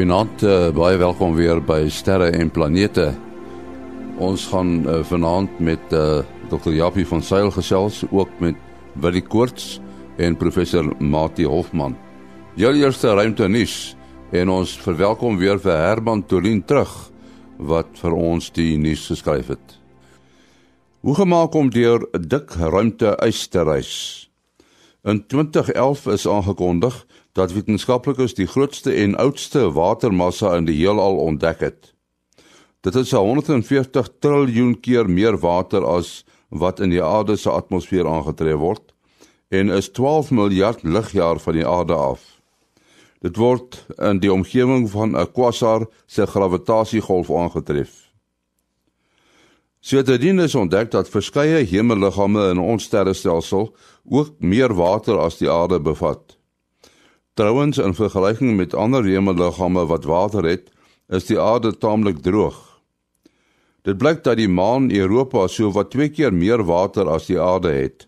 Goeienaand, uh, baie welkom weer by Sterre en Planete. Ons gaan uh, vanaand met uh, Dr. Japie van Sail gesels, ook met Willie Koorts en professor Mati Hofman. Julle eerste ruimte nuus en ons verwelkom weer vir Herman Tolin terug wat vir ons die nuus geskryf het. Hoe gemaak om deur 'n dik ruimte ys te reis? In 2011 is aangekondig dat wetenskaplikes die grootste en oudste watermassa in die heelal ontdek het. Dit is 140 triljoen keer meer water as wat in die aarde se atmosfeer aangetref word en is 12 miljard ligjaar van die aarde af. Dit word in die omgewing van 'n quasar se gravitasiegolf aangetref. Sedertdien is ontdek dat verskeie hemelliggame in ons sterrestelsel ook meer water as die aarde bevat. Trouwens in vergelyking met ander hemelliggame wat water het, is die aarde taamlik droog. Dit blyk dat die maan Europa so wat twee keer meer water as die aarde het.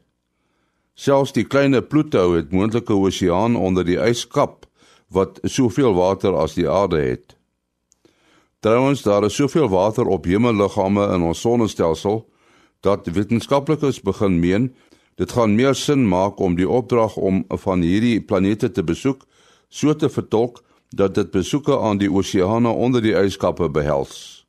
Selfs die kleine Pluto het moontlike oseaan onder die yskap wat soveel water as die aarde het. Trouwens daar is soveel water op hemelliggame in ons sonnestelsel dat wetenskaplikes begin meen Dit gaan meer sin maak om die opdrag om van hierdie planete te besoek so te vertolk dat dit besoeke aan die oseane onder die yskappe behels.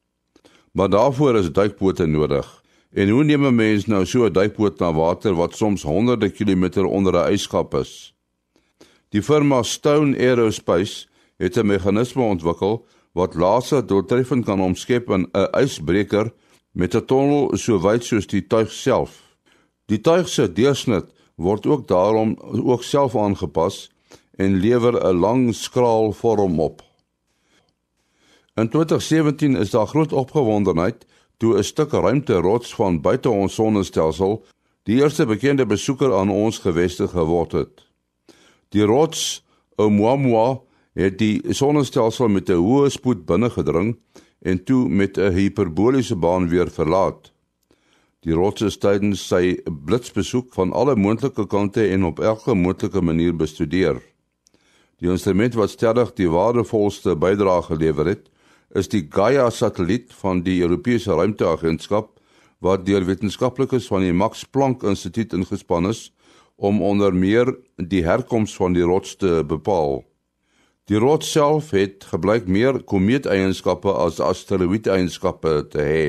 Maar daarvoor is duikbote nodig. En hoe neem 'n mens nou so 'n duikboot na water wat soms honderde kilometer onder 'n yskap is? Die firma Stone Aerospace het 'n meganisme ontwikkel wat laser doeltreffend kan omskep in 'n ysbreker met 'n tonnel so wyd soos die tuig self. Die tuig se deursnit word ook daarom ook self aangepas en lewer 'n lang skraal vorm op. In 2017 is daar groot opgewondenheid toe 'n stuk ruimterots van buite ons sonnestelsel die eerste bekende besoeker aan ons geweste geword het. Die rots Oumuamua het die sonnestelsel met 'n hoë spoed binnengedring en toe met 'n hiperboliese baan weer verlaat. Die rots is tydens sy blitsbesoek van alle moontlike kante en op elke moontlike manier bestudeer. Die instrument wat stellig die waardevolste bydrae gelewer het, is die Gaia satelliet van die Europese Ruimteagentskap wat deur wetenskaplikes van die Max Planck Instituut ingespan is om onder meer die herkoms van die rots te bepaal. Die rots self het gebleik meer komeeteienskappe as asteroïdeeienskappe te hê.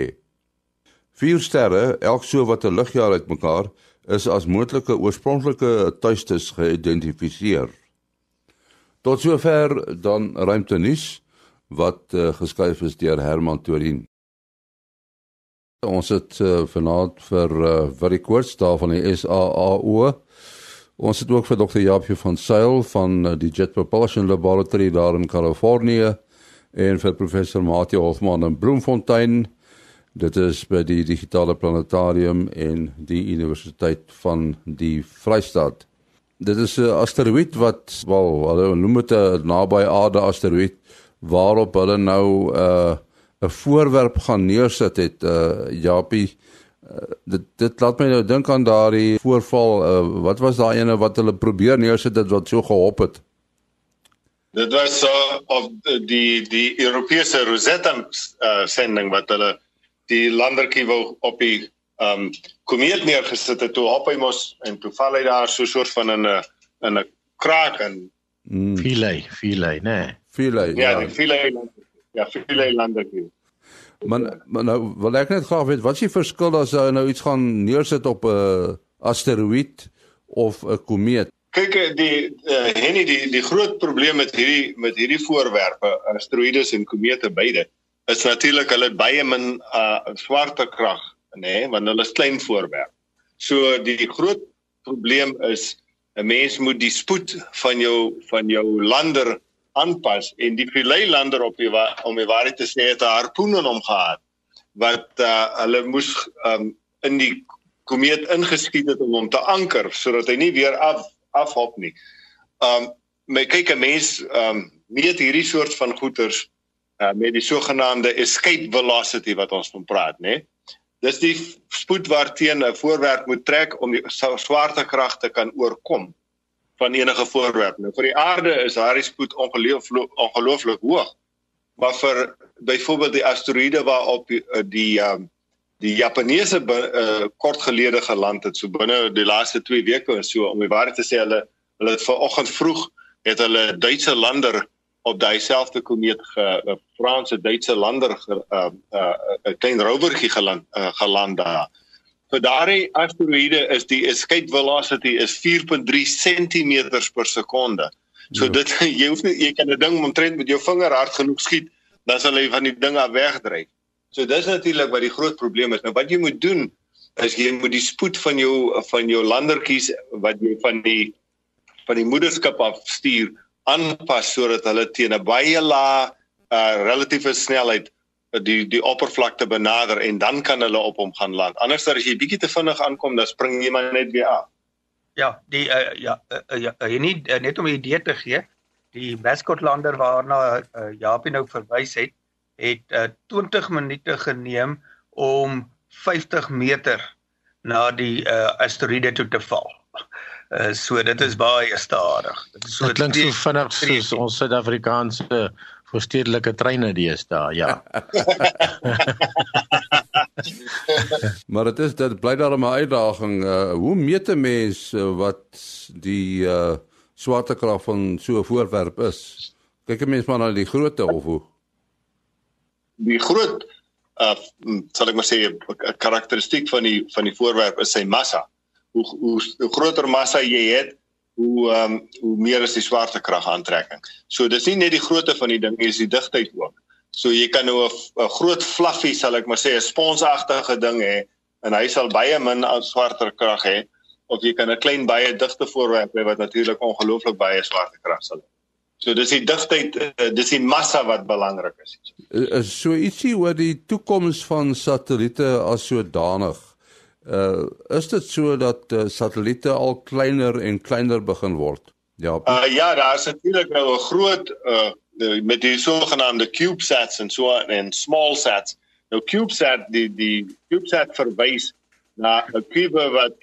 Vier sterre, elk so wat 'n ligjaar uitmekaar, is as moontlike oorspronklike tuistes geïdentifiseer. Tot sover dan ruimte nuus wat uh, geskryf is deur Herman Torin. Ons het uh, vanaand vir uh, Willie Koorts daar van die SAAO. Ons het ook vir Dr. Jaapie van Sail van uh, die Jet Propulsion Laboratory daar in Kalifornië en vir professor Mati Hofman in Bloemfontein. Dit is by die digitale planetarium en die universiteit van die Vrystaat. Dit is 'n asteroïde wat wel, hulle noem dit 'n naby aarde asteroïde waarop hulle nou 'n uh, 'n voorwerp gaan neersit het uh Japie uh, dit dit laat my nou dink aan daardie voorval uh, wat was daai ene wat hulle probeer neersit het wat so gehop het Dit was so uh, of die die Europese Rosetta uh, sending wat hulle die landertjie wou op die ehm um, komeet neergesit het toe op hy mos en toe val hy daar so 'n soort van in 'n in 'n kraak en mm. Philae, Philae, nee. Philae. Ja, ja. Philae. Ja, Philae landertjie. Maar maar nou wil ek net graag weet wat is die verskil as jy nou iets gaan neersit op 'n asteroïde of 'n komeet? Kyk eh, die uh, Henny die die groot probleem met hierdie met hierdie voorwerpe, asteroïdes en komete beide is natuurlik hulle baie min uh swaartekrag, nê, nee, want hulle is klein voorwerp. So die, groot probleem is 'n mens moet die spoed van jou van jou lander aanpas en die Philae lander op die om die waarheid te sê het 'n harpoen in hom gehad wat uh, hulle moes um, in die komeet ingeskiet het om hom te anker sodat hy nie weer af afhop nie. Um my kyk 'n mens um meet hierdie soort van goeters uh, met die sogenaamde escape velocity wat ons van praat, né? Dis die spoed waarteen 'n voorwerp moet trek om die swaartekrag te kan oorkom van enige voorwerp. Nou vir die aarde is daardie spoed ongelooflik ongelooflik hoog. maar vir byvoorbeeld die asteroïde waarop die eh, die um, die Japaneese uh, kort gelede geland het so binne die laaste 2 weke of so om die waarheid te sê hulle hulle het vanoggend vroeg het hulle Duitse lander op daai selfde komeet ge 'n Franse Duitse lander 'n uh, uh, uh, klein rovertjie geland uh, geland daar. Vir daardie asteroïde is die escape velocity is 4.3 cm per sekonde. So ja. dit jy hoef nie jy kan 'n ding omtrent met jou vinger hard genoeg skiet dan sal hy van die ding af wegdryf. So dis natuurlik wat die groot probleem is. Nou wat jy moet doen is jy moet die spoed van jou van jou landertjies wat jy van die van die moederskap af stuur aanpas sodat hulle teen 'n baie lae uh, relatiewe snelheid die die oppervlakte benader en dan kan hulle op hom gaan land. Anders as jy bietjie te vinnig aankom, dan spring jy maar net weer af. Ja, die uh, ja, uh, ja, jy nie uh, net om 'n idee te gee, die Mascotlander waarna uh, Japie nou verwys het, het uh, 20 minute geneem om 50 meter na die uh, asteroïde toe te val. Uh, so dit is baie stadig. Dit is so dit klink so vinnig soos ons Suid-Afrikaanse voorstedelike treine deesdae, ja. maar dit is dit bly daar 'n uitdaging. Uh, hoe meet 'n mens uh, wat die uh, swaartekrag van so 'n voorwerp is. Kyk 'n mens maar na die grootte of hoe. Die groot uh sal ek maar sê 'n karakteristiek van die van die voorwerp is sy massa. Hoe hoe, groter massa jy het, hoe um, hoe meer is die swaartekrag aantrekking. So dis nie net die grootte van die ding, dis die digtheid ook. So jy kan nou 'n groot fluffy sal ek maar sê 'n sponsagtige ding hê en hy sal baie min swaartekrag hê of jy kan 'n klein baie digte voorwerp hê wat natuurlik ongelooflik baie swaartekrag sal hê. So dis die digtheid, uh, dis die massa wat belangrik is. Is so ietsie oor die toekoms van satelliete as sodanig. Uh is dit so dat uh, satelliete al kleiner en kleiner begin word? Ja. Uh, ja, daar is natuurlik nou 'n groot uh met die sogenaamde CubeSats en so en SmallSats. Nou CubeSat die die CubeSat verwys na 'n kube wat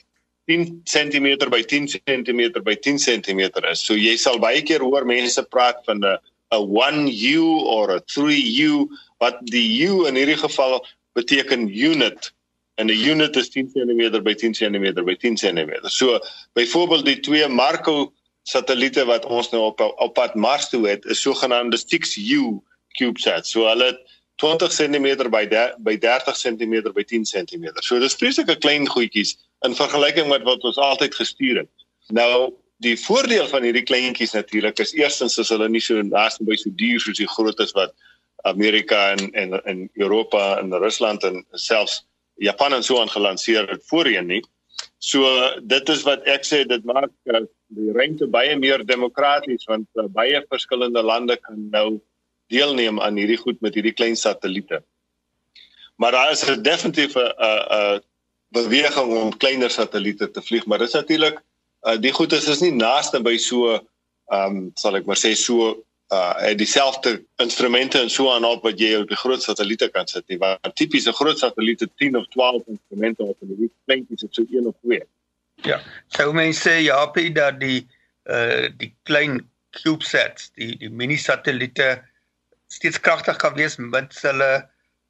10 cm by 10 cm by 10 cm is. So jy sal baie keer hoor mense praat van 'n 'n 1U of 'n 3U wat die U in hierdie geval beteken unit en 'n unit is 10 cm by 10 cm by 10 cm. So byvoorbeeld die twee Marco satelliete wat ons nou op op pad Mars toe het, is sogenaamde 6U CubeSats. So hulle het 20 cm by de, by 30 cm by 10 cm. So dis presies 'n klein goedjies in vergelyking met wat ons altyd gestuur het. Nou die voordeel van hierdie kleintjies natuurlik is eerstens is hulle nie so naaste by so duur soos die grootes wat Amerika en en in Europa en Rusland en selfs Japan en so aangelanseer het voorheen nie. So dit is wat ek sê dit maak uh, die ruimte baie meer demokraties want uh, baie verskillende lande kan nou deelneem aan hierdie goed met hierdie klein satelliete. Maar daar is definitief 'n 'n beweging om kleiner satelliete te vlieg, maar dit is natuurlik uh, die goed is is nie naaste by so ehm um, sal ek maar sê so uh dieselfde instrumente en so aan op wat jy op die groot satelliete kan sit nie. Want tipiese groot satelliete 10 of 12 instrumente op en die kleintjies het so een of twee. Ja. Sou mense sê ja, Pie dat die uh die klein CubeSats, die die mini satelliete steeds kragtig kan wees mits hulle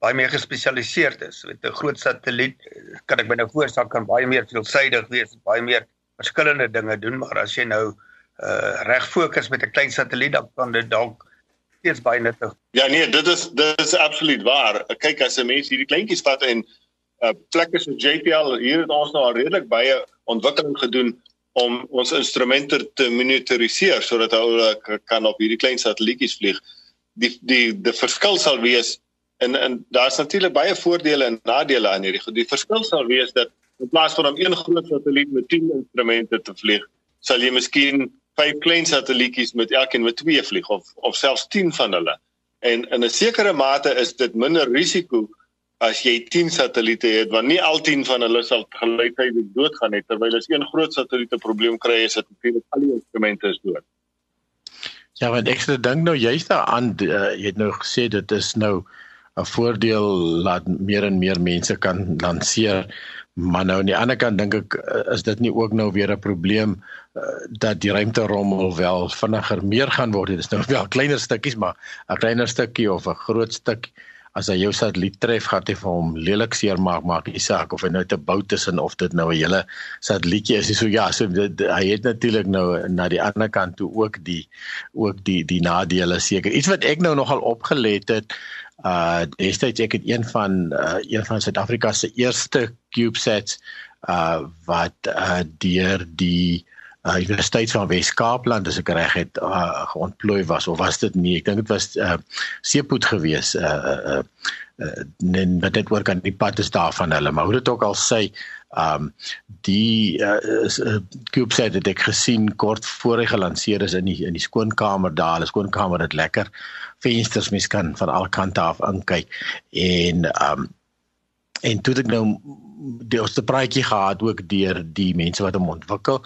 baie meer gespesialiseerd is. Met 'n groot satelliet kan ek my nou voorstel kan baie meer veelsidig wees, baie meer verskillende dinge doen, maar as jy nou uh reg fokus met 'n klein satelliet dan kan dit dalk steeds baie nuttig. Ja nee, dit is dit is absoluut waar. Kyk as 'n mens hierdie kleintjies vat en uh plekke so JPL hier het ons nou al redelik baie ontwikkeling gedoen om ons instrumente te monitoriseer sodat hulle kan op hierdie klein satellietjies vlieg. Die die die verskil sal wees en en daar's natuurlik baie voordele en nadele aan hierdie. Die verskil sal wees dat in plaas van om een groot satelliet met 10 instrumente te vlieg, sal jy miskien vyf klein satellietjies met elkeen met twee vlieg of of selfs 10 van hulle. En in 'n sekere mate is dit minder risiko as jy 10 satelliete het want nie al 10 van hulle sal gelyktydig doodgaan nie terwyl as een groot satelliet 'n probleem kry is dit natuurlik al die instrumente is dood. Ja, want ek sê dink nou jy's daaraan uh, jy het nou gesê dit is nou 'n voordeel laat meer en meer mense kan lanseer. Maar nou aan die ander kant dink ek uh, is dit nie ook nou weer 'n probleem uh, dat die ruimterommel wel vinniger meer gaan word. Dit is nou wel kleiner stukkies, maar 'n kleiner stukkie of 'n groot stuk as hy jou satelliet tref, gaan dit vir hom lelik seermaak, maak nie saak of hy nou te bou tussen of dit nou 'n hele satellietjie is. So ja, so dit, hy het natuurlik nou na die ander kant toe ook die ook die die nadele seker. Iets wat ek nou nogal opgelet het uh destyds ek het een van uh, een van Suid-Afrika se eerste CubeSats uh wat uh deur die uh Universiteit van Wes-Kaapland as ek reg het uh, geontplooi was of was dit nie? Ek dink dit was uh Seepoet gewees uh uh, uh en wat dit oor kan die pad is daarvan hulle maar hoe dit ook al sê um die uh, uh, CubeSat het ek gesien kort voor hy gelanseer is in die in die skoonkamer daar. Die skoonkamer het lekker vensters mens kan van al kante af inkyk. En um en toe ek nou die eerste praatjie gehad ook deur die mense wat hom ontwikkel.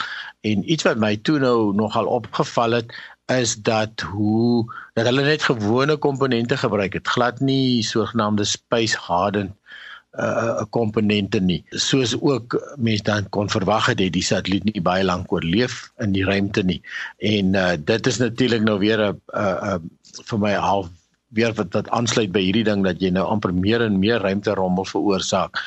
En iets wat my toe nou nogal opgeval het is dat hoe dat hulle net gewone komponente gebruik het. Glad nie sogenaamde space hardened uh komponente nie. Soos ook mense dan kon verwag het die satelliet nie baie lank oorleef in die ruimte nie. En uh dit is natuurlik nou weer 'n uh, uh vir my half weer wat wat aansluit by hierdie ding dat jy nou amper meer en meer ruimte rommel veroorsaak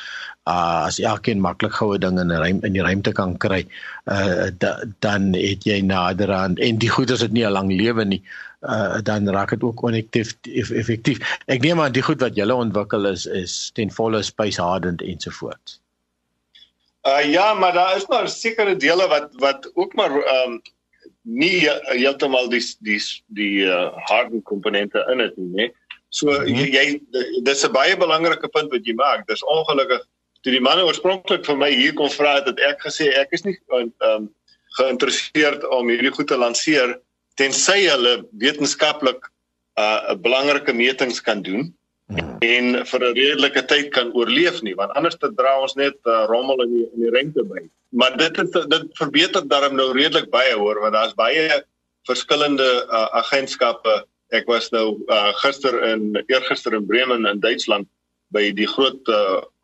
uh as elkeen maklik goue ding in 'n ruim in die ruimte kan kry. Uh da, dan het jy nader aan en die goeders het nie 'n lang lewe nie uh dan raak dit ook oneffektief effektief. Ek neem aan die goed wat julle ontwikkel is is ten volle space hardened ensovoorts. Uh ja, maar daar is maar sekere dele wat wat ook maar ehm um, nie heeltemal die die die uh, hardened komponente in dit nie, né? So -hmm. jy, jy dis 'n baie belangrike punt wat jy maak. Dis ongelukkig toe die manne oorspronklik vir my hier kom vra het ek gesê ek is nie ehm um, geïnteresseerd om hierdie goed te lanseer tensy hulle wetenskaplik 'n uh, belangrike metings kan doen hmm. en vir 'n redelike tyd kan oorleef nie want anders te dra ons net uh, rommel in die, in die rente by. Maar dit het, dit verbeter daarom nou redelik baie hoor want daar's baie verskillende uh, agentskappe. Ek was nou uh, gister in eergister in Bremen in Duitsland by die groot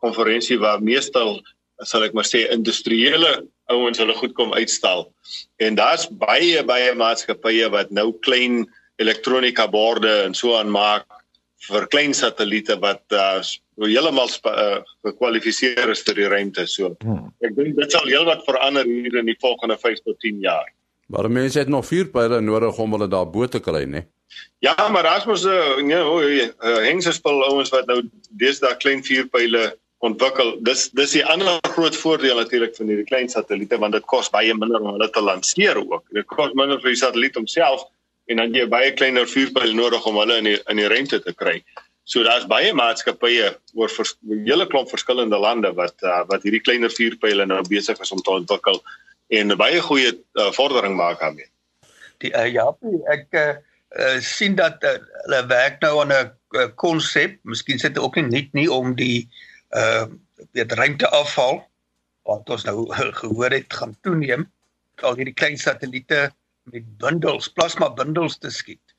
konferensie uh, waar meestal sal ek maar sê industriële ouens hulle goed kom uitstal. En daar's baie baie maatskappye wat nou klein elektronika borde en so aan maak vir klein satelliete wat uh, heeltemal uh, gekwalifiseer is vir die ruimte so. Hmm. Ek dink dit sal heelwat verander hier in die volgende 5 tot 10 jaar. Maar mense het nog vier pile nodig om hulle daar bo te kry, né? Ja, maar daar's mos 'n uh, nee, oh, uh, hengselspul ouens wat nou deesdae klein vier pile ontwikkel. Dis dis die ander groot voordeel natuurlik van hierdie klein satelliete want dit kos baie minder om hulle te lanseer ook. Dit kos minder vir die satelliet homself en dan jy baie kleiner vuurpyl nodig om hulle in die in die ruimte te kry. So daar's baie maatskappye oor 'n hele klomp verskillende lande wat uh, wat hierdie kleiner vuurpyle nou besig is om te ontwikkel en baie goeie uh, vordering maak daarmee. Die uh, ja, ek uh, uh, sien dat uh, hulle werk nou aan 'n konsep, uh, miskien sit dit ook nie net nie om die uh weet ruimteafval wat ons nou gehoor het gaan toeneem al hierdie klein satelliete met bundels plasma bundels te skiet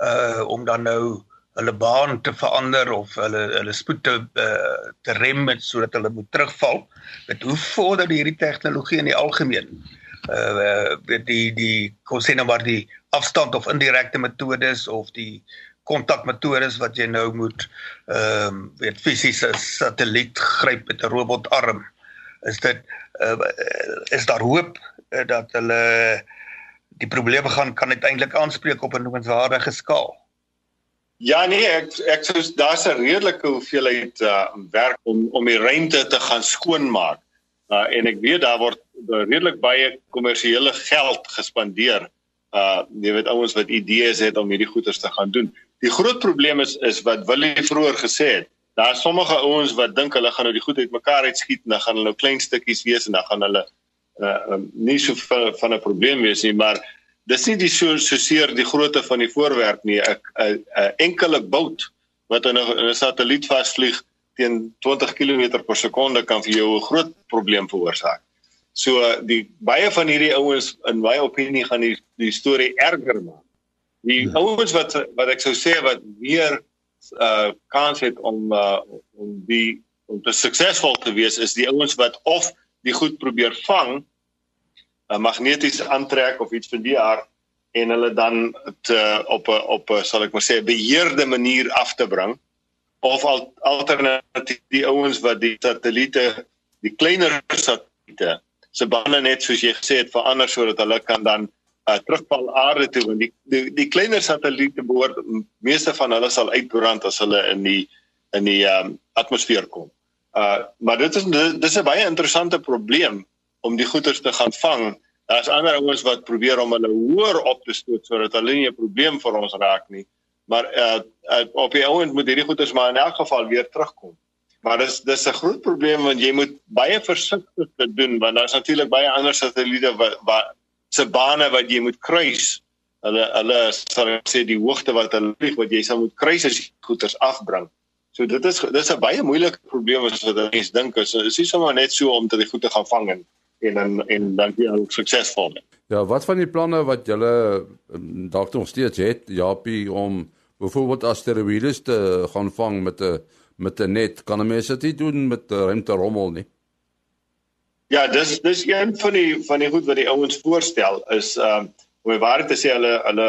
uh om dan nou hulle baan te verander of hulle hulle spoed te uh, te rem met sodat hulle moet terugval. Met hoe vorder hierdie tegnologie in die algemeen uh weet die die kon sê nou maar die afstand of indirekte metodes of die kontakmetodes wat jy nou moet ehm um, weet fisiese satelliet gryp met 'n robotarm. Is dit uh, is daar hoop uh, dat hulle die probleme gaan kan uiteindelik aanspreek op 'n noemenswaardige skaal? Ja nee ek ek sou daar's 'n redelike hoeveelheid uh, werk om om die ruimte te gaan skoonmaak. Uh, en ek weet daar word redelik baie kommersiële geld gespandeer uh jy weet ouens wat idees het om hierdie goeders te gaan doen Die groot probleem is is wat Willie vroeër gesê het. Daar is sommige ouens wat dink hulle gaan nou die goed uitmekaar uitskiet en dan gaan hulle nou klein stukkies wees en dan gaan hulle uh nie so van, van 'n probleem wees nie, maar dis nie die so so seer die grootte van die voorwerp nie. 'n 'n 'n enkele bout wat in 'n satelliet vasvlieg teen 20 km per sekonde kan vir jou 'n groot probleem veroorsaak. So die baie van hierdie ouens in my opinie gaan die die storie erger maak die ja. ouens wat wat ek sou sê wat meer uh kans het om uh om die om te suksesvol te wees is die ouens wat of die goed probeer vang, 'n magneties aantrek of iets van die aard en hulle dan te, op 'n op 'n sal ek maar sê beheerde manier af te bring of al, alternatief die ouens wat die satelliete die kleiner satelliete se bane net soos jy gesê het verander sodat hulle kan dan uh, terugval aarde toe want die die, die kleiner satelliete behoort meeste van hulle sal uitbrand as hulle in die in die um, atmosfeer kom. Uh maar dit is dis 'n baie interessante probleem om die goeters te gaan vang. Daar's ander ouens wat probeer om hulle hoër op te stoot sodat hulle nie 'n probleem vir ons raak nie. Maar uh, uh op die ouend moet hierdie goeters maar in elk geval weer terugkom. Maar dis dis 'n groot probleem want jy moet baie versigtig doen want daar's natuurlik baie ander satelliete wat wat se bane wat jy moet kruis. Hulle hulle sal sê die hoogte wat hulle vlieg wat jy sal moet kruis as jy goeters afbring. So dit is dis 'n baie moeilike probleem as wat mense dink is. Is nie sommer net so om te die goede gaan vang en en dan en dan jy al suksesvol. Ja, wat van die planne wat julle ehm, dalk nog steeds het, Japie om byvoorbeeld asteroïdes te gaan vang met 'n met 'n net? Kan 'n mens dit doen met 'n ruimte rommel nie? Ja, dis dis een van die van die goed wat die ouens voorstel is ehm um, om die waarheid te sê hulle hulle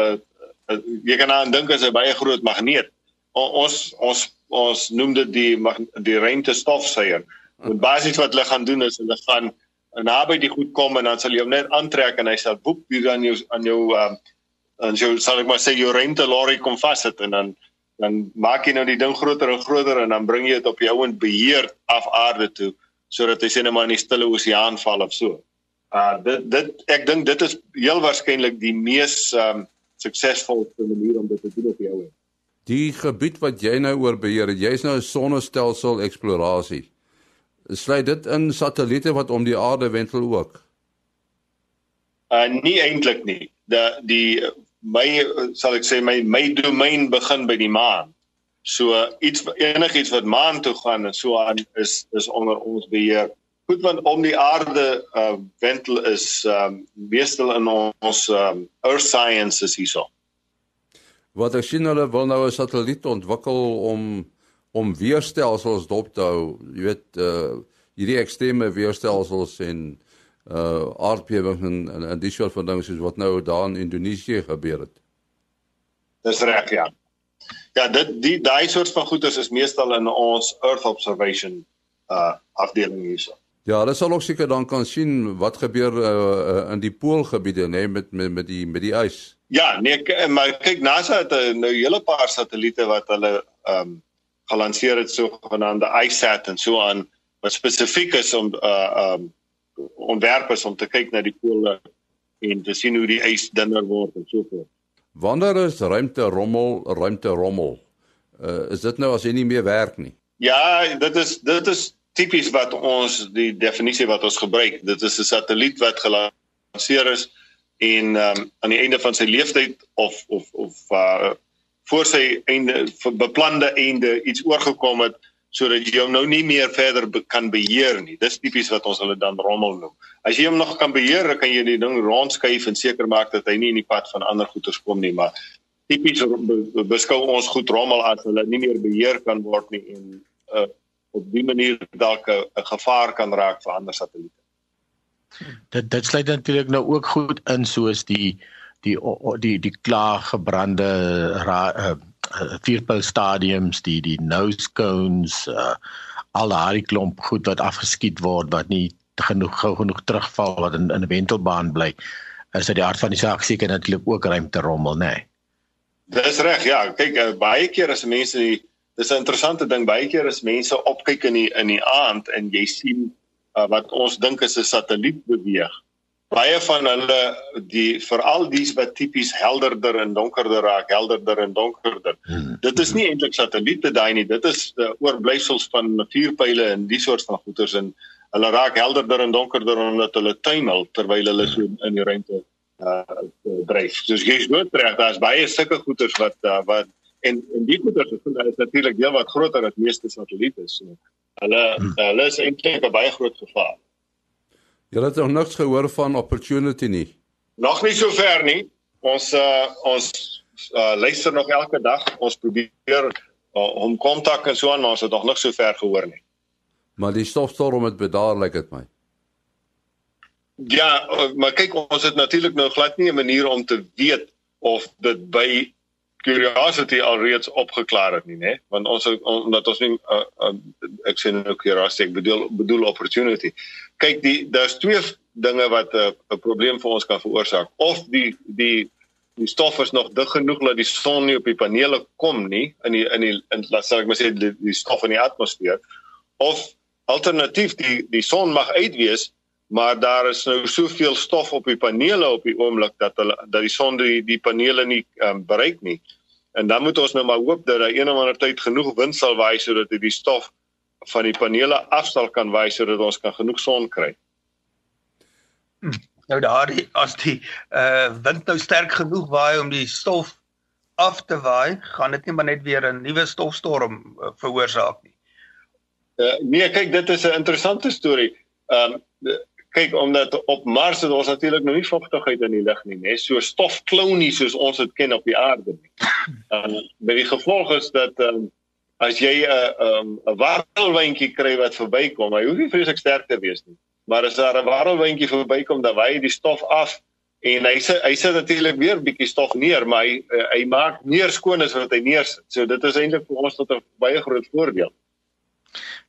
uh, jy kan aan dink as 'n baie groot magneet. O, ons ons ons noem dit die die ruimte stofsuier. En basies wat hulle gaan doen is hulle gaan naby die goed kom en dan sal jy hom net aantrek en hy sal boep hier aan jou aan jou ehm um, en so sal ek maar sê jou ruimte lorry kom vassit en dan dan maak jy nou die ding groter en groter en dan bring jy dit op jou ouend beheer af aarde toe sodat hy sê net maar in die stille oseaan val of so. Uh dit dit ek dink dit is heel waarskynlik die mees um, suksesvolle manier om dit te doen op jou ouend. Die gebied wat jy nou oor beheer, jy's nou 'n sonnestelsel eksplorasie. Sluit dit in satelliete wat om die aarde wentel ook? Uh nie eintlik nie. Die die my sal ek sê my my domein begin by die maan. So iets enigiets wat maan toe gaan en so aan is is onder ons beheer. Goed want om die aarde uh wentel is um meestal in ons um earth sciences hierso wat sien hulle wil nou 'n satelliet ontwikkel om om weerstelsels dop te hou. Jy weet uh hierdie ekstreme weerstelsels en uh aardbewings en, en, en dis soort van dinge soos wat nou daar in Indonesië gebeur het. Dis reg ja. Ja, dit die daai soort van goeders is meestal in ons Earth observation uh afdeling hierso. Ja, hulle sal ook seker dan kan sien wat gebeur uh, in die poolgebiede nê nee, met, met met die met die ys. Ja, nee, maar kyk NASA het eh, nou 'n hele paar satelliete wat hulle ehm um, gelanseer het sogenaamde ISAT en so aan wat spesifiek is om uh um, ontwerp is om te kyk na die pole en te sien hoe die ys dunner word en so voort. Wanneer is ruimte rommel, ruimte rommel? Uh is dit nou as jy nie meer werk nie? Ja, dit is dit is tipies wat ons die definisie wat ons gebruik. Dit is 'n satelliet wat gelanseer is en um, aan die einde van sy lewenstyd of of of uh voor sy einde beplande einde iets oorgekom het sodat jy hom nou nie meer verder be kan beheer nie. Dis tipies wat ons hulle dan rommel noem. As jy hom nog kan beheer, kan jy die ding rondskuif en seker maak dat hy nie in die pad van ander goederes kom nie, maar tipies beskou ons goed rommel as hulle nie meer beheer kan word nie en uh op die manier dalk 'n gevaar kan raak vir ander satelliete. Dit dit sluit natuurlik nou ook goed in soos die die die die klaar gebrande uh, vierpyl stadiums, die die nose cones, uh, al daai klomp goed wat afgeskiet word wat nie genoeg gou genoeg terugval wat in in 'n wentelbaan bly. Is dit die aard van die saak seker natuurlik ook ruimte rommel, nê? Nee. Dis reg, ja. Kyk, uh, baie keer as mense die dis 'n interessante ding, baie keer as mense opkyk in die in die aand en jy sien uh, wat ons dink is 'n satelliet beweeg. Baie van hulle die veral dies wat tipies helderder en donkerder raak, helderder en donkerder. Hmm. Dit is nie eintlik satelliete daai nie, dit is uh, oorblyfsels van vuurpyle en die soort van goeters en hulle raak helderder en donkerder omdat hulle tuimel terwyl hulle so in die ruimte uh dryf. Soos jy sê, daar's baie sulke goeters wat uh, wat en en die goeters is natuurlik deel wat groter as meeste satelliete. So Hulle hmm. hulle is eintlik 'n baie groot gevaar. Jy het nog niks gehoor van opportunity nie. Nog nie so ver nie. Ons uh ons uh luister nog elke dag. Ons probeer uh, om kontak en so aan, maar ons het nog niks so ver gehoor nie. Maar die stofstorm het bedaar lyk dit my. Ja, maar kyk ons het natuurlik nou glad nie 'n manier om te weet of dit by curiosity alreeds opgeklaar het nie, né? Want ons omdat ons nie uh, uh, ek sê nou curiosity, ek bedoel bedoel opportunity. Kyk, die daar's twee dinge wat 'n uh, probleem vir ons kan veroorsaak. Of die die die stof is nog dig genoeg dat die son nie op die panele kom nie in die in die in laat sê ek maar sê die, die stof in die atmosfeer of alternatief die die son mag uitwees maar daar is nou soveel stof op die panele op die oomblik dat hulle dat die son die die panele nie um, bereik nie. En dan moet ons nou maar hoop dat daar een of ander tyd genoeg wind sal waai sodat dit die stof van die panele af sal kan waai sodat ons kan genoeg son kry. Nou daardie as die uh wind nou sterk genoeg waai om die stof af te waai, gaan dit nie maar net weer 'n nuwe stofstorm uh, veroorsaak nie. Uh nee, kyk dit is 'n interessante storie. Um kyk omdat op Mars het ons natuurlik nou nie vogtigheid in die lug nie, né? So stof klou nie soos ons dit ken op die aarde nie. En met die gevolg is dat ehm um, as jy 'n uh, 'n um, 'n warrelwindjie kry wat verbykom, hy hoef nie vreeslik sterk te wees nie. Maar as daar 'n warrelwindjie verbykom, dan waai die stof af en hy sê hy sit natuurlik weer bietjie stof neer, maar hy uh, hy maak meer skoon as wat hy neersit. So dit is eintlik vir ons tot 'n baie groot voordeel.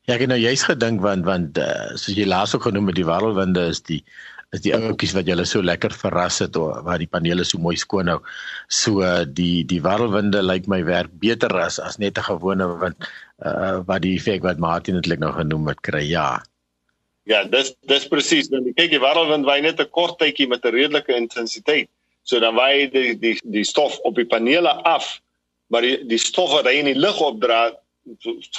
Ja, ek het nou juist gedink want want uh, soos jy laas ook genoem het die warrelwinde is die is die ouppies wat julle so lekker verras het oor waar die panele so mooi skoon hou. So uh, die die warrelwinde lyk my werk beter as as net 'n gewone wind uh, wat die effek wat Martin eintlik nou genoem het kry. Ja. Ja, dis dis presies. Dan kyk die warrelwind waai net 'n kort tydjie met 'n redelike intensiteit. So dan waai die die die stof op die panele af, maar die die stof wat hy in die lug opdra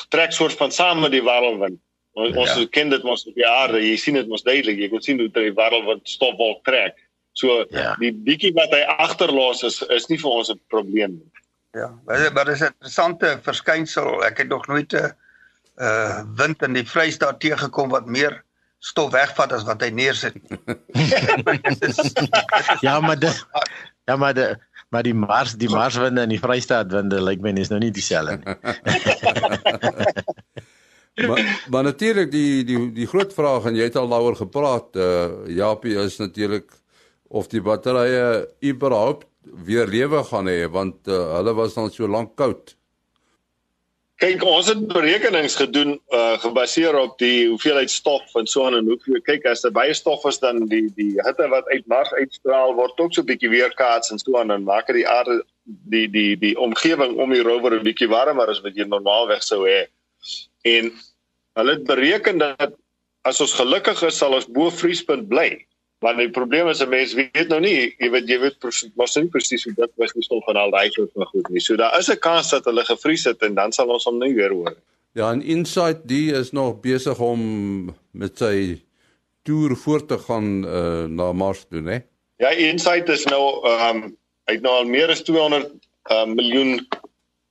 trek soort van saam met die warrelwind. Ons, ja. ons ken dit mos op die aarde, jy sien dit mos duidelik. Jy kan sien hoe die warrelwind stofwolk trek. So ja. die bietjie wat hy agterlos is is nie vir ons 'n probleem nie. Ja, maar dit is 'n interessante verskynsel. Ek het nog nooit 'n uh wind in die Vrystaat teëgekom wat meer stof wegvat as wat hy neersit. ja, maar dit Ja, maar die maar die Mars, die Marswinde en die Vrystaat winde lyk my is nou nie dieselfde nie. maar maar natuurlik die die die groot vraag en jy het al daaroor gepraat, uh Japie is natuurlik of die batterye überhaupt weer lewe gaan hê want uh, hulle was dan so lank koud. Kyk, ons het berekenings gedoen uh gebaseer op die hoeveelheid stof en so aan en hoe kyk as daar baie stof is dan die die hitte wat uit Mars uitstraal word ook so 'n bietjie weerkaats en so aan en maak die aarde die die die omgewing om die rover 'n bietjie warmer as wat jy normaalweg sou hê. En hulle het bereken dat as ons gelukkig is sal ons bo vriespunt bly. Maar die probleem is 'n mens weet nou nie, jy weet jy weet mos nie presies hoe dit was nie stof van al daai soort van goed nie. So daar is 'n kans dat hulle gevries het en dan sal ons hom nie weer hoor. Ja, en Insight die is nog besig om met sy toer voort te gaan uh, na Mars toe, né? Ja, Insight is nou ehm um, hy het nou al meer as 200 uh, miljoen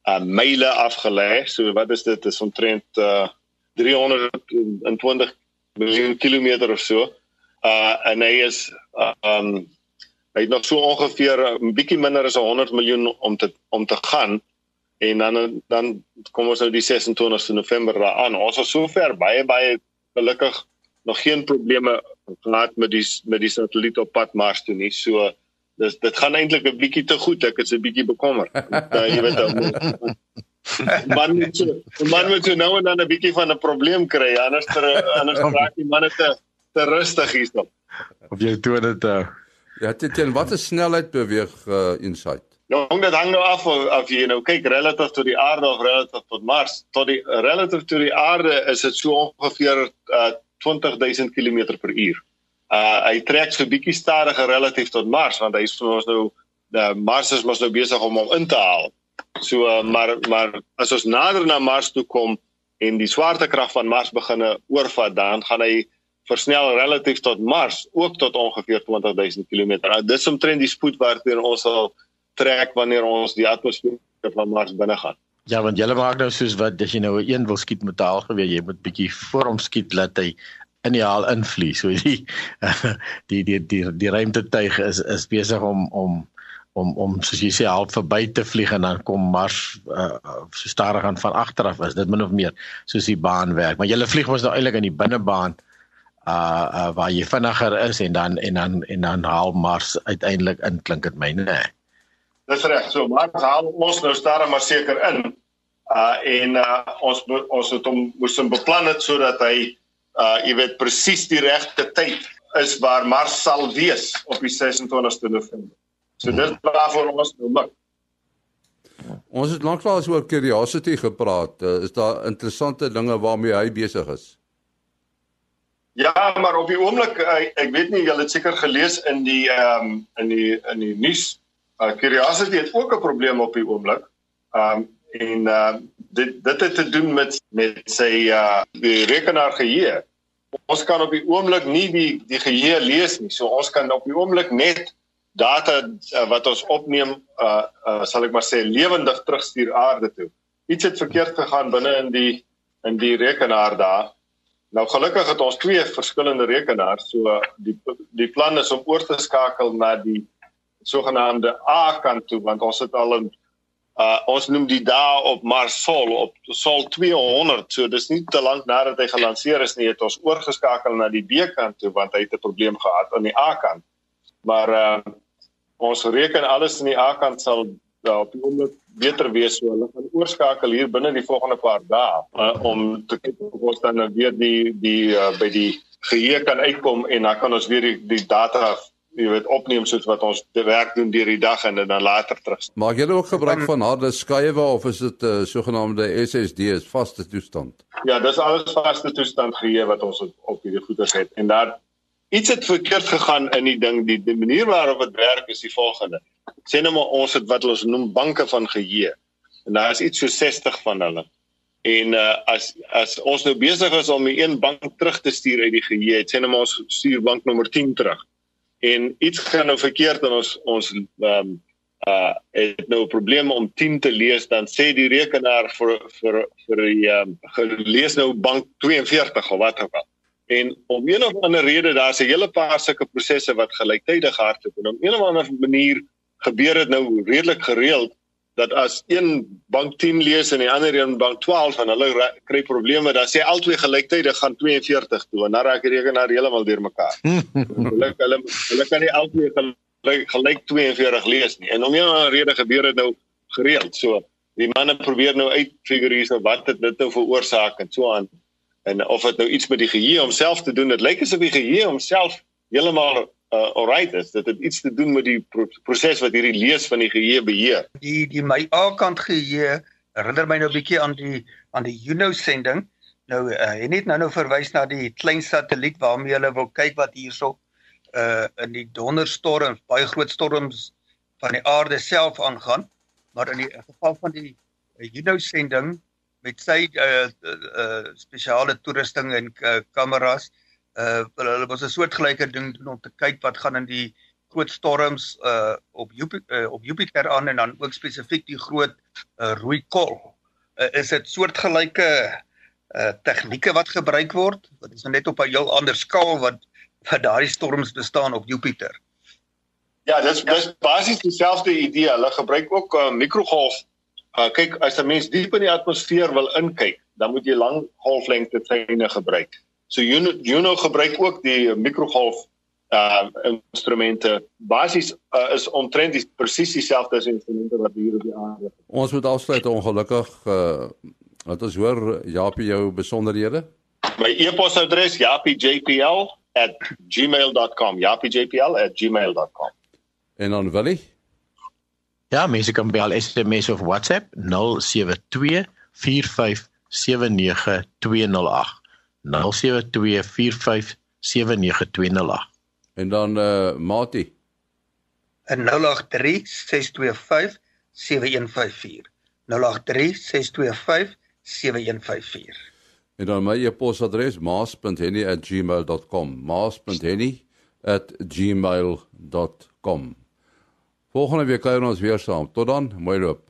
uh, myle afgelê. So wat is dit? Is omtrent uh, 320 miljoen kilometer of so uh en hy is uh, um hy het nog so ongeveer 'n bietjie minder as 100 miljoen om te om te gaan en dan dan kom ons nou die 26ste November daaraan. Ons is sover baie baie gelukkig nog geen probleme gehad met die met die satelliet op pad Mars toe nie. So dis dit gaan eintlik 'n bietjie te goed. Ek is 'n bietjie bekommerd. uh, jy weet dan man moet so, man moet so nou en dan 'n bietjie van 'n probleem kry anders ter, anders raak die manne te te rustig hierso. Of jy toe dit uh Ja, dit teen watter snelheid beweeg uh Insight? Ja, dit hang nou af of jy nou kyk relatief tot die aarde of relatief tot Mars. Tot die relatief tot die aarde is dit so ongeveer uh 20000 km per uur. Uh hy trek so bietjie stadiger relatief tot Mars want hy is vir ons nou die Mars is mos nou besig om hom in te haal. So uh, maar maar as ons nader na Mars toe kom en die swaartekrag van Mars begine oorvat, dan gaan hy versnel relatief tot Mars ook tot ongeveer 20000 km. Nou, dis omtrent die spoed waarteen ons sal trek wanneer ons die atmosfeer van Mars binne gaan. Ja, want jy maak nou soos wat as jy nou 'n een wil skiet met 'n haalgeweer, jy moet bietjie voor hom skiet laat hy in die haal invlieg. So die die die die, die ruimtetuig is is besig om om om om soos jy sê half verby te vlieg en dan kom Mars uh, so stadig aan van agter af is dit min of meer soos die baan werk maar jy vlieg mos nou eintlik in die binnebaan uh, uh waar jy vinniger is en dan en dan en dan haal Mars uiteindelik in klink dit my nê nee. Dis reg so Mars haal ons nou stadig maar seker in uh en uh, ons ons het hom moes hom beplan het sodat hy uh jy weet presies die regte tyd is waar Mars sal wees op die 26ste November. So dit waar vir ons nou mik. Ons het lanklaas oor Curiosity gepraat. Uh, is daar interessante dinge waarmee hy besig is? Ja, maar op die oomblik ek, ek weet nie julle het seker gelees in die ehm um, in die in die nuus. Uh, Curiosity het ook 'n probleem op die oomblik. Ehm um, en ehm uh, dit dit het te doen met met sy uh die rekenaar geheue. Ons kan op die oomblik nie die die geheue lees nie. So ons kan op die oomblik net data uh, wat ons opneem uh, uh sal ek maar sê lewendig terugstuur aarde toe. Iets het verkeerd gegaan binne in die in die rekenaar daar. Nou gelukkig het ons twee verskillende rekenaars, so die die plan is om oor te skakel na die sogenaamde A kant toe want ons het al 'n uh ons noem die dae op Mars Sol op Sol 200. So dis nie te lank nadat hy gelanseer is nie, het ons oorgeskakel na die B kant toe want hy het 'n probleem gehad aan die A kant. Maar uh ons reken alles in die A-kant sal ja, op die oomblik beter wees so hulle gaan oorskakel hier binne die volgende paar dae uh, om te kyk of ons dan nou weer die die uh, by die geheue kan uitkom en dan kan ons weer die, die data jy weet opneem soos wat ons te werk doen deur die dag en dan later terug. Maak julle ook gebruik van harde skywe of is dit 'n uh, sogenaamde SSD is vaste toestand? Ja, dis alles vaste toestand geheue wat ons op, op hierdie goeder het en daar iets het verkeerd gegaan in die ding die, die manier waarop dit werk is die volgende sê nou maar ons het wat ons noem banke van geheue. En daar is iets so 60 van hulle. En uh, as as ons nou besig is om 'n een bank terug te stuur uit die geheue sê nou maar ons stuur bank nommer 10 terug. En iets gaan nou verkeerd en ons ons um, uh het nou 'n probleem om 10 te lees dan sê die rekenaar vir vir vir die um, gelees nou bank 42 of wat ook al. En om een of ander rede daar's 'n hele paar sulke prosesse wat gelyktydig hardloop en om een of ander manier gebeur dit nou redelik gereeld dat as een bank 10 lees en die ander een bank 12 en hulle kry probleme dan sê albei gelyktydig gaan 42 toe en dan raak die rekenaar heeltemal deurmekaar. hulle hulle hulle kan nie albei gelyk gelyk 42 lees nie. En om of ander rede gebeur dit nou gereeld. So die manne probeer nou uitfigure hierso wat dit nou veroorsaak en so aan en of dit nou iets met die geheue homself te doen dit lyk asof die geheue homself heeltemal uh, alright is. Dit het iets te doen met die pro proses wat hierdie lees van die geheue beheer. Die die my A-kant geheue herinner my nou 'n bietjie aan die aan die Juno sending. Nou uh, het net nou nou verwys na die klein satelliet waarmee hulle wil kyk wat hierso uh in die donderstorms baie groot storms van die aarde self aangaan. Maar in die geval van die Juno sending met sy uh, uh spesiale toerusting en uh, kameras uh hulle was 'n soortgelyke ding om te kyk wat gaan in die groot storms uh op Jupiter uh, op Jupiter aan en dan ook spesifiek die groot uh, rooi kol. Uh, is dit soortgelyke uh tegnieke wat gebruik word? Wat is net op 'n heel ander skaal wat wat daardie storms bestaan op Jupiter? Ja, dis dis basies dieselfde idee. Hulle gebruik ook uh, mikrogolf Uh kyk, as 'n mens diep in die atmosfeer wil inkyk, dan moet jy lang golflengte treine gebruik. So Juno, Juno gebruik ook die mikrogolf uh instrumente. Basies uh, is omtrent die presies dieselfde as instrumente wat hier op die aarde. Ons moet afsluit ongelukkig uh wat ons hoor Japie jou besonderhede. My e-posadres japiejpl@gmail.com. japiejpl@gmail.com. En dan Willie Ja, mense kan bel SMS of WhatsApp 072 4579208. 072 4579208. En dan eh uh, Mati. 083 625 7154. 083 625 7154. En dan my e-posadres maas.henny@gmail.com. maas.henny@gmail.com. Volgende week kuier ons weer saam. Tot dan, mooi loop.